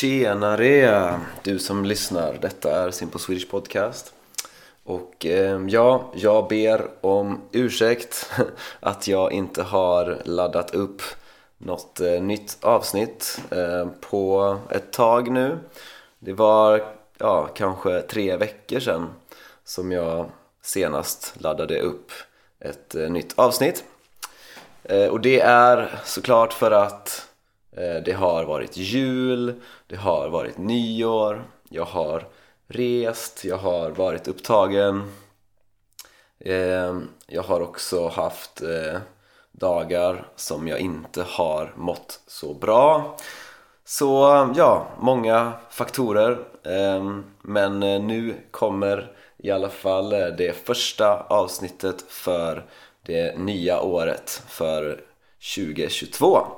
Tjenare! Du som lyssnar, detta är Simple Swedish Podcast. Och eh, ja, jag ber om ursäkt att jag inte har laddat upp något eh, nytt avsnitt eh, på ett tag nu. Det var ja, kanske tre veckor sedan som jag senast laddade upp ett eh, nytt avsnitt. Eh, och det är såklart för att Eh, det har varit jul, det har varit nyår, jag har rest, jag har varit upptagen. Ehm, jag har också haft eh, dagar som jag inte har mått så bra. Så ja, många faktorer. Ehm, men eh, nu kommer i alla fall det första avsnittet för det nya året för 2022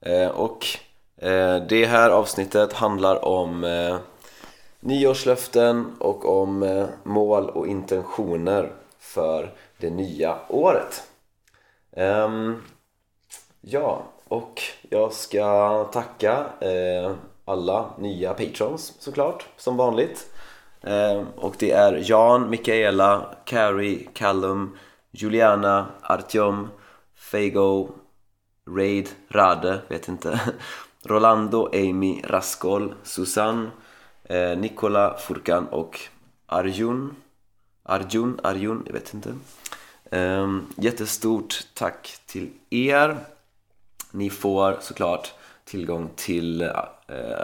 Eh, och eh, det här avsnittet handlar om eh, nyårslöften och om eh, mål och intentioner för det nya året. Ehm, ja, och jag ska tacka alla nya patrons såklart, som vanligt. Ehm, och det är Jan, Mikaela, Carrie, Callum, Juliana, Artyom, Fago, Raid, Rade, vet inte. Rolando, Amy, Raskol, Susanne, eh, Nikola, Furkan och Arjun. Arjun, Arjun, jag vet inte. Eh, Jättestort tack till er. Ni får såklart tillgång till eh,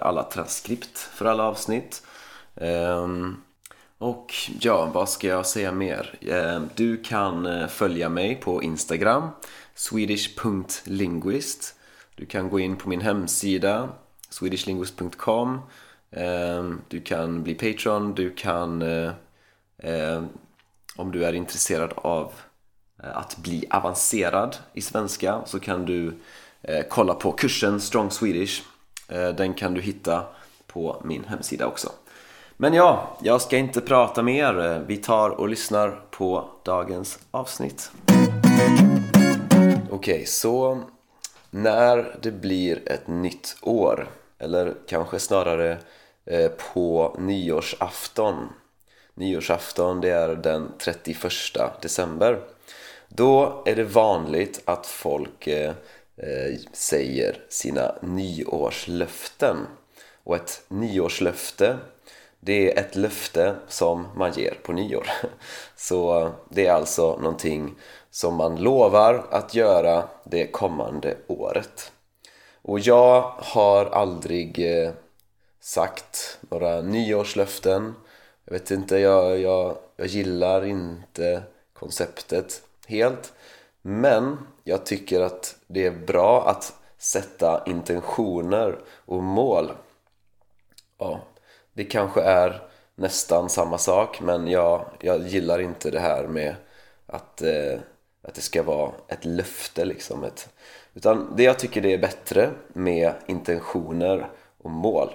alla transkript för alla avsnitt. Eh, och ja, vad ska jag säga mer? Ehm, du kan eh, följa mig på Instagram swedish.linguist Du kan gå in på min hemsida swedishlinguist.com ehm, Du kan bli Patreon, du kan eh, eh, om du är intresserad av eh, att bli avancerad i svenska så kan du kolla på kursen Strong Swedish. Den kan du hitta på min hemsida också. Men ja, jag ska inte prata mer. Vi tar och lyssnar på dagens avsnitt. Okej, okay, så när det blir ett nytt år eller kanske snarare eh, på nyårsafton Nyårsafton det är den 31 december Då är det vanligt att folk eh, eh, säger sina nyårslöften. Och ett nyårslöfte det är ett löfte som man ger på nyår. Så det är alltså någonting som man lovar att göra det kommande året. Och jag har aldrig eh, sagt några nyårslöften. Jag vet inte, jag, jag, jag gillar inte konceptet helt. Men jag tycker att det är bra att sätta intentioner och mål. Ja, det kanske är nästan samma sak men jag, jag gillar inte det här med att eh, att det ska vara ett löfte liksom ett, utan det jag tycker det är bättre med intentioner och mål.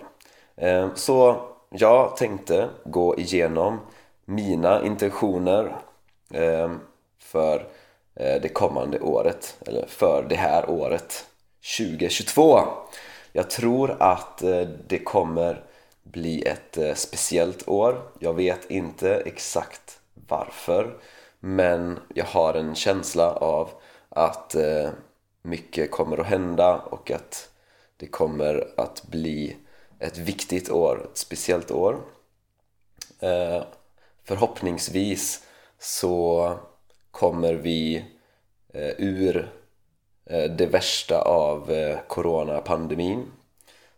Eh, så jag tänkte gå igenom mina intentioner eh, för eh, det kommande året eller för det här året 2022 jag tror att det kommer bli ett speciellt år. Jag vet inte exakt varför men jag har en känsla av att eh, mycket kommer att hända och att det kommer att bli ett viktigt år, ett speciellt år. Eh, förhoppningsvis så kommer vi eh, ur eh, det värsta av eh, coronapandemin.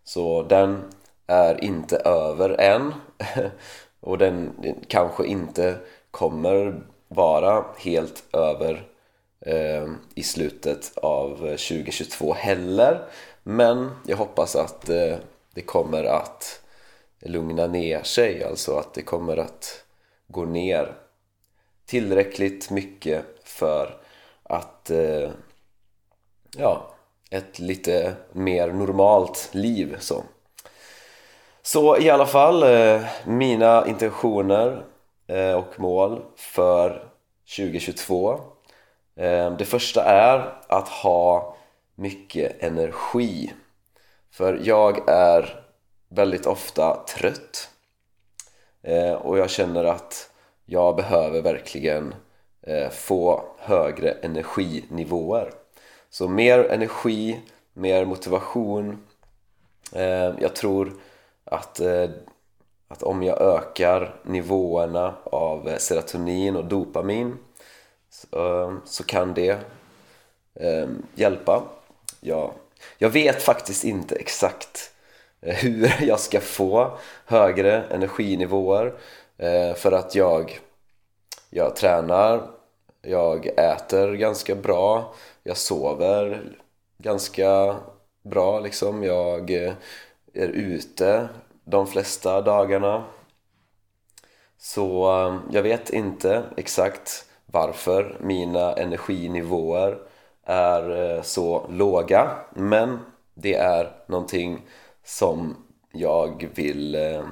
Så den är inte över än och den kanske inte kommer vara helt över eh, i slutet av eh, 2022 heller. Men jag hoppas att eh, det kommer att lugna ner sig, alltså att det kommer att gå ner tillräckligt mycket för att eh, ja, ett lite mer normalt liv så. Så i alla fall, eh, mina intentioner Eh, och mål för 2022 eh, Det första är att ha mycket energi. För jag är väldigt ofta trött eh, och jag känner att jag behöver verkligen få högre energinivåer. Så mer energi, mer motivation. Jag tror att, att om jag ökar nivåerna av eh, serotonin och dopamin så, eh, så kan det eh, hjälpa. Jag, jag vet faktiskt inte exakt eh, hur jag ska få högre energinivåer eh, för att jag, jag tränar, jag äter ganska bra, jag sover ganska bra liksom, jag är ute de flesta dagarna. Så eh, jag vet inte exakt varför mina energinivåer är eh, så låga men det är någonting som jag vill eh,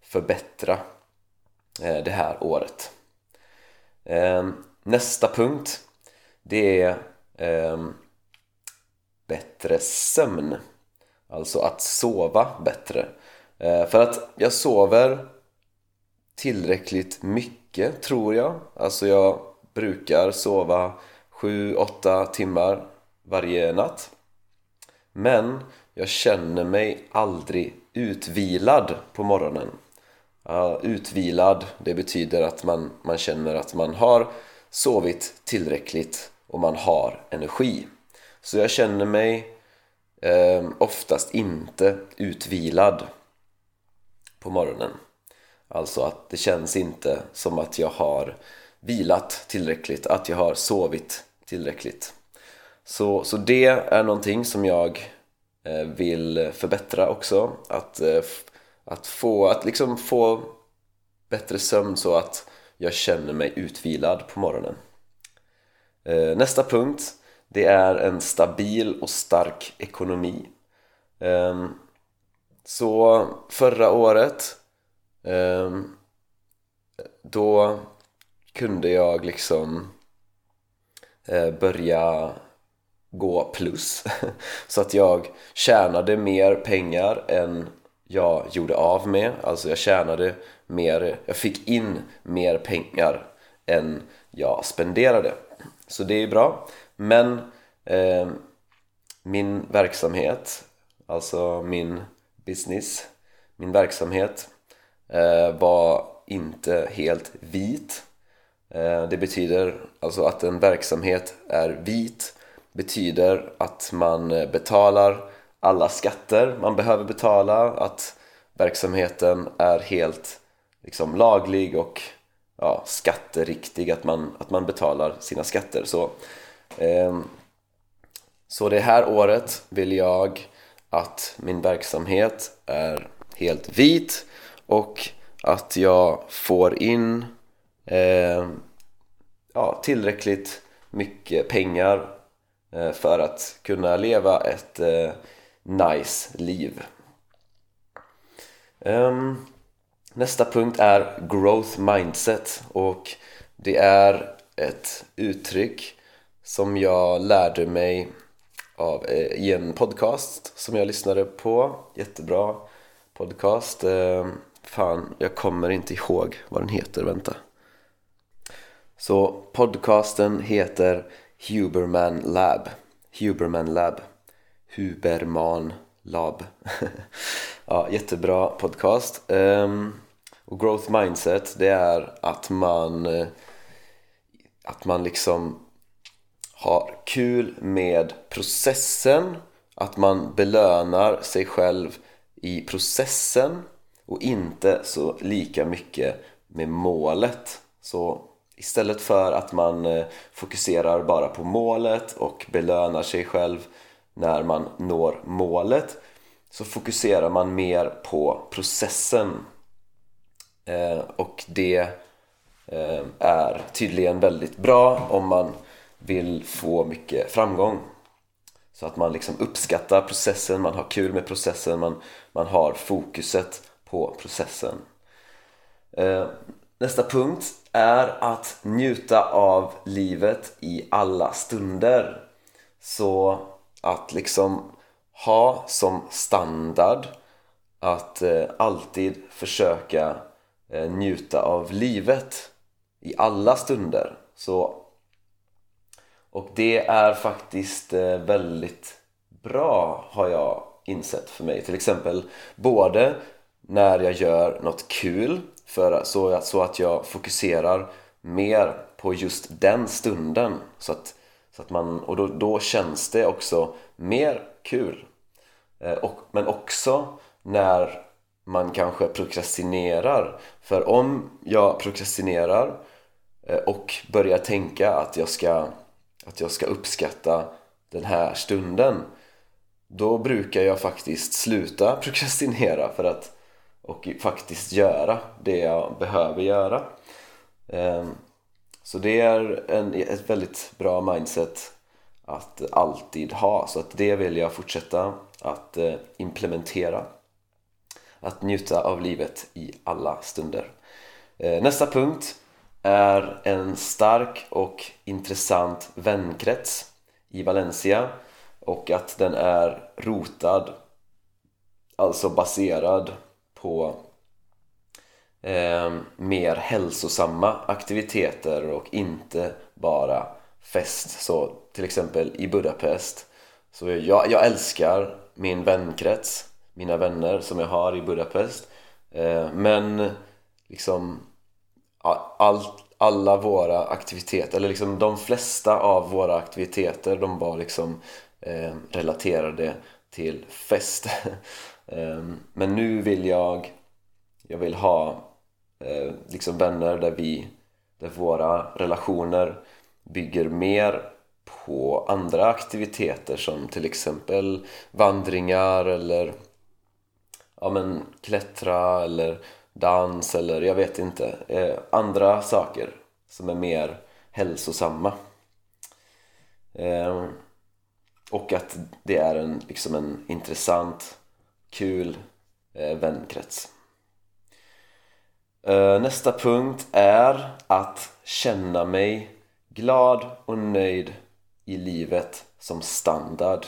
förbättra det här året. Nästa punkt det är bättre sömn. Alltså att sova bättre. Eh, för att jag sover tillräckligt mycket tror jag. Alltså jag brukar sova 7-8 timmar varje natt. Men jag känner mig aldrig utvilad på morgonen. Uh, Utvilad, det betyder att man, man känner att man har sovit tillräckligt och man har energi. Så jag känner mig eh, oftast inte utvilad på morgonen. Alltså att det känns inte som att jag har vilat tillräckligt, att jag har sovit tillräckligt. Så, så det är någonting som jag eh, vill förbättra också. Att, eh, att, få, att liksom få bättre sömn så att jag känner mig utvilad på morgonen. Eh, nästa punkt det är en stabil och stark ekonomi. Ehm, så förra året eh, då kunde jag liksom eh, börja gå plus. Så att jag tjänade mer pengar än jag gjorde av med. Alltså jag tjänade mer, jag fick in mer pengar än jag spenderade. Så det är bra. Men eh, min verksamhet alltså min business. Min verksamhet eh, var inte helt vit. Eh, det betyder alltså att en verksamhet är vit betyder att man eh, betalar alla skatter man behöver betala att verksamheten är helt liksom laglig och ja, skatteriktig, att man, att man betalar sina skatter. Så, eh, så det här året vill jag att min verksamhet är helt vit och att jag får in eh, ja, tillräckligt mycket pengar eh, för att kunna leva ett eh, nice liv. Um, Nästa punkt är growth mindset och det är ett uttryck som jag lärde mig av, eh, i en podcast som jag lyssnade på. Jättebra podcast. Eh, Fan, jag kommer inte ihåg vad den heter, vänta. Så podcasten heter Huberman Lab. Huberman Lab. Huberman Lab. Ja, Jättebra podcast. Ehm, och growth mindset det är att man eh, att man liksom har kul med processen att man belönar sig själv i processen och inte så lika mycket med målet. Så istället för att man eh, fokuserar bara på målet och belönar sig själv när man når målet så fokuserar man mer på processen. Eh, och det eh, är tydligen väldigt bra om man vill få mycket framgång. Så att man liksom uppskattar processen, man har kul med processen, man, man har fokuset på processen. Eh, nästa punkt är att njuta av livet i alla stunder. Så att liksom ha som standard att eh, alltid försöka eh, njuta av livet i alla stunder. Så och det är faktiskt eh, väldigt bra har jag insett för mig. Till exempel både när jag gör något kul för, så, att, så att jag fokuserar mer på just den stunden. Så att, så att man, och då, då känns det också mer kul. Eh, och, men också när man kanske prokrastinerar. För om jag prokrastinerar eh, och börjar tänka att jag ska, att jag ska uppskatta den här stunden då brukar jag faktiskt sluta prokrastinera för att och faktiskt göra det jag behöver göra. Ehm, så det är en, ett väldigt bra mindset att alltid ha. Så att det vill jag fortsätta att eh, implementera. Att njuta av livet i alla stunder. Ehm, nästa punkt är en stark och intressant vänkrets i Valencia och att den är rotad alltså baserad på eh, mer hälsosamma aktiviteter och inte bara fest. Så till exempel i Budapest så jag, jag älskar min vänkrets mina vänner som jag har i Budapest. Eh, men liksom all, alla våra aktiviteter, eller liksom de flesta av våra aktiviteter de var liksom eh, relaterade till fest. Eh, men nu vill jag jag vill ha eh, liksom vänner där vi där våra relationer bygger mer på andra aktiviteter som till exempel vandringar eller ja men klättra eller dans eller jag vet inte eh, andra saker som är mer hälsosamma. Eh, och att det är en, liksom en intressant kul eh, vänkrets. Eh, Nästa punkt är att känna mig glad och nöjd i livet som standard.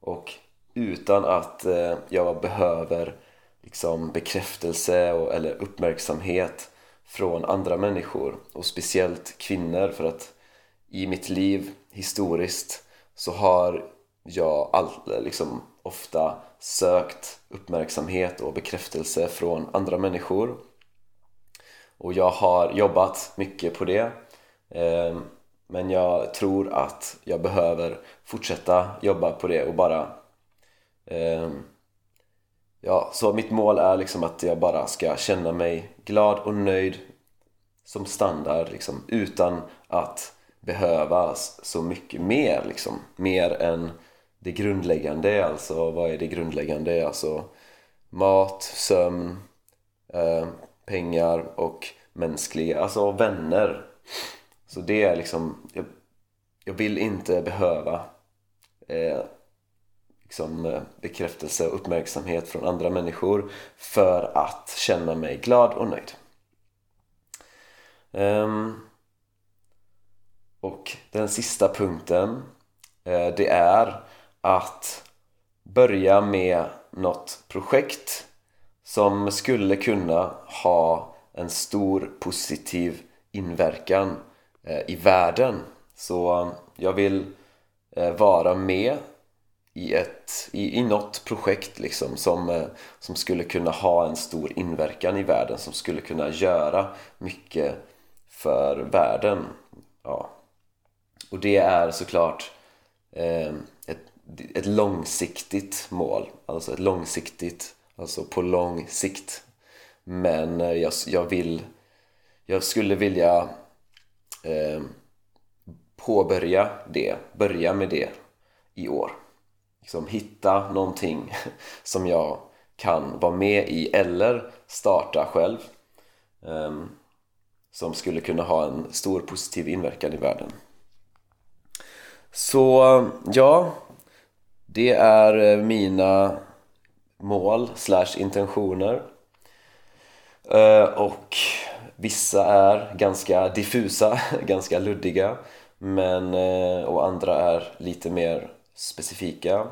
Och utan att eh, jag behöver liksom bekräftelse och, eller uppmärksamhet från andra människor och speciellt kvinnor för att i mitt liv historiskt så har jag all, liksom ofta sökt uppmärksamhet och bekräftelse från andra människor. Och jag har jobbat mycket på det eh, men jag tror att jag behöver fortsätta jobba på det och bara eh, Ja, så mitt mål är liksom att jag bara ska känna mig glad och nöjd som standard liksom utan att behöva så mycket mer liksom. Mer än det grundläggande alltså vad är det grundläggande? Alltså mat, sömn, eh, pengar och mänskliga, alltså vänner. Så det är liksom jag, jag vill inte behöva eh, liksom, eh, bekräftelse och uppmärksamhet från andra människor för att känna mig glad och nöjd. Um, och den sista punkten uh, det är att börja med något projekt som skulle kunna ha en stor positiv inverkan uh, i världen. Så jag vill uh, vara med i, ett, i, i något projekt liksom som, eh, som skulle kunna ha en stor inverkan i världen som skulle kunna göra mycket för världen. Ja. och det är såklart eh, ett ett långsiktigt mål alltså ett långsiktigt alltså på lång sikt. Men eh, jag, jag vill jag skulle vilja eh, påbörja det, börja med det i år liksom hitta någonting som jag kan vara med i eller starta själv um, som skulle kunna ha en stor positiv inverkan i världen. Så ja, det är eh, mina mål slash intentioner. Uh, och vissa är ganska diffusa, ganska luddiga men, uh, och andra är lite mer specifika.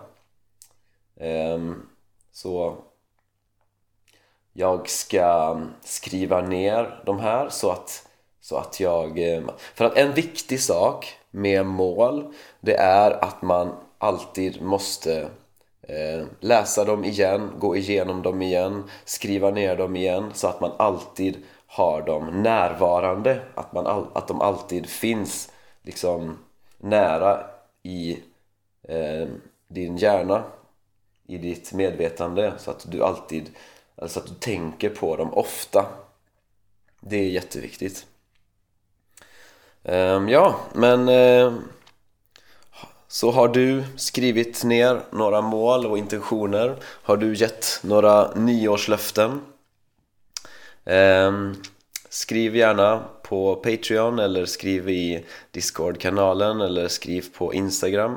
Ehm, så jag ska skriva ner de här så att, så att jag... Eh, för att en viktig sak med mål det är att man alltid måste eh, läsa dem igen, gå igenom dem igen, skriva ner dem igen så att man alltid har dem närvarande, att, man all, att de alltid finns liksom nära i eh, din hjärna, i ditt medvetande så att du alltid, alltså att du tänker på dem ofta. Det är jätteviktigt. Eh, ja, men eh, så har du skrivit ner några mål och intentioner? Har du gett några nyårslöften? Eh, skriv gärna på Patreon eller skriv i Discord-kanalen eller skriv på Instagram